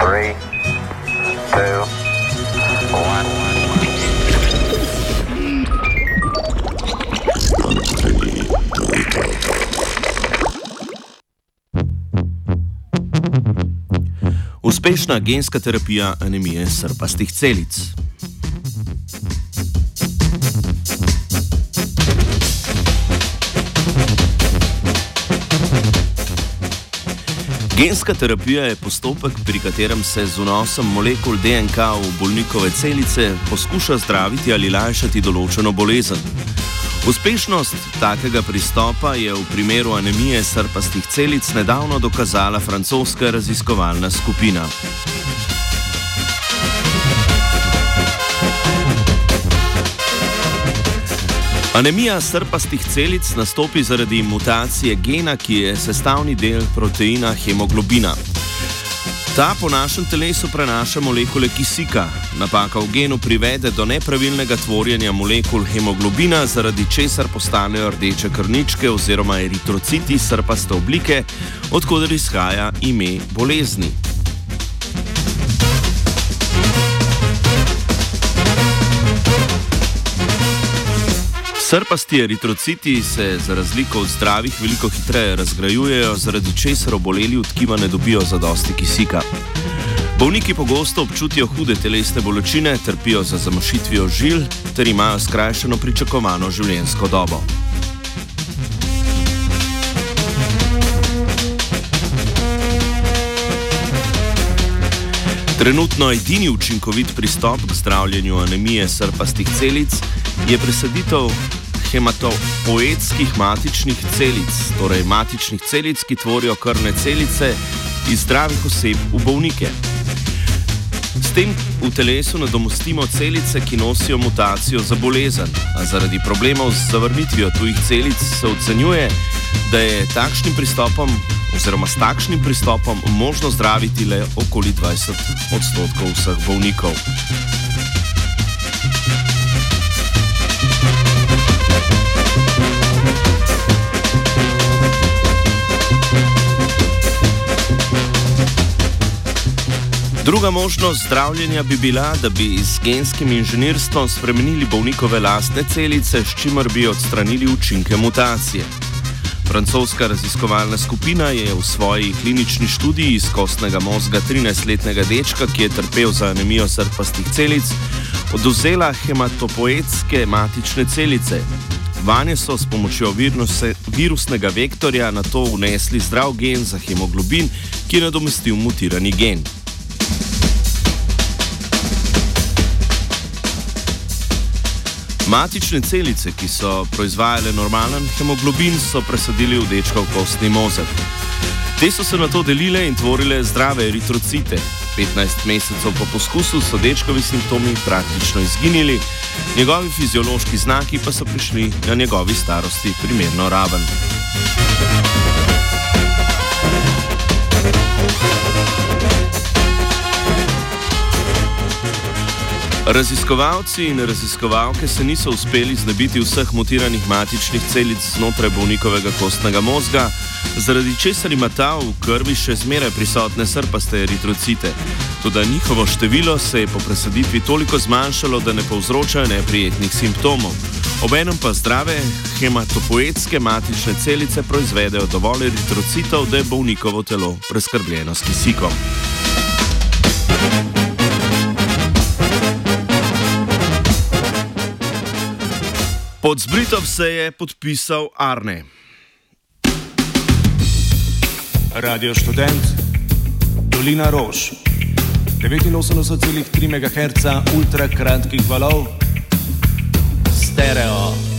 Three, two, one. Uspešna genska terapija anemije srpastih celic. Genska terapija je postopek, pri katerem se z vnosom molekul DNK v bolnikove celice poskuša zdraviti ali lajšati določeno bolezen. Uspešnost takega pristopa je v primeru anemije srpastih celic nedavno dokazala francoska raziskovalna skupina. Anemija srpastih celic nastopi zaradi mutacije gena, ki je sestavni del proteina hemoglobina. Ta po našem telesu prenaša molekule kisika. Napaka v genu privede do nepravilnega tvorjenja molekul hemoglobina, zaradi česar postanejo rdeče krničke oziroma eritrociti srpaste oblike, odkuder izhaja ime bolezni. Srpasti eritrociti se za razliko od zdravih veliko hitreje razgrajujejo, zaradi česar oboleli od tkiva ne dobijo zadosti kisika. Bolniki pogosto občutijo hude telesne bolečine, trpijo za zamošitvijo žil ter imajo skrajšano pričakovano življenjsko dobo. Trenutno edini učinkovit pristop k zdravljenju anemije srpastih celic je presaditev hematopoetskih matičnih celic, torej matičnih celic, ki tvorijo krvne celice iz zdravih oseb v bolnike. S tem v telesu nadomestimo celice, ki nosijo mutacijo za bolezen, a zaradi problemov z zavrnitvijo tujih celic se ocenjuje, da je takšnim pristopom oziroma s takšnim pristopom možno zdraviti le okoli 20 odstotkov vseh bolnikov. Druga možnost zdravljenja bi bila, da bi z genskim inženirstvom spremenili bolnikove lastne celice, s čimer bi odstranili učinke mutacije. Francoska raziskovalna skupina je v svoji klinični študiji iz kostnega možga 13-letnega dečka, ki je trpel za anemijo srpastih celic, oduzela hematopoetske matične celice. Vanje so s pomočjo viruse, virusnega vektorja na to vnesli zdrav gen za hemoglobin, ki je nadomestil mutirani gen. Matične celice, ki so proizvajale normalen hemoglobin, so presadili v dečkov kostni mozek. Te so se na to delile in tvorile zdrave eritrocite. 15 mesecev po poskusu so dečkovi simptomi praktično izginili, njegovi fiziološki znaki pa so prišli na njegovi starosti primerno raven. Raziskovalci in raziskovalke se niso uspeli znebiti vseh mutiranih matičnih celic znotraj bolnikovega kostnega možga, zaradi česar ima ta v krvi še zmeraj prisotne srpaste eritrocite. Tudi njihovo število se je po presaditvi toliko zmanjšalo, da ne povzročajo neprijetnih simptomov. Obenem pa zdrave hematopoetske matične celice proizvedejo dovolj eritrocitov, da je bolnikovo telo preskrbljeno s kisikom. Pod zbritov se je podpisal Arne. Radio študent, Dolina Rož, 89,3 MHz ultra kratkih valov, stereo.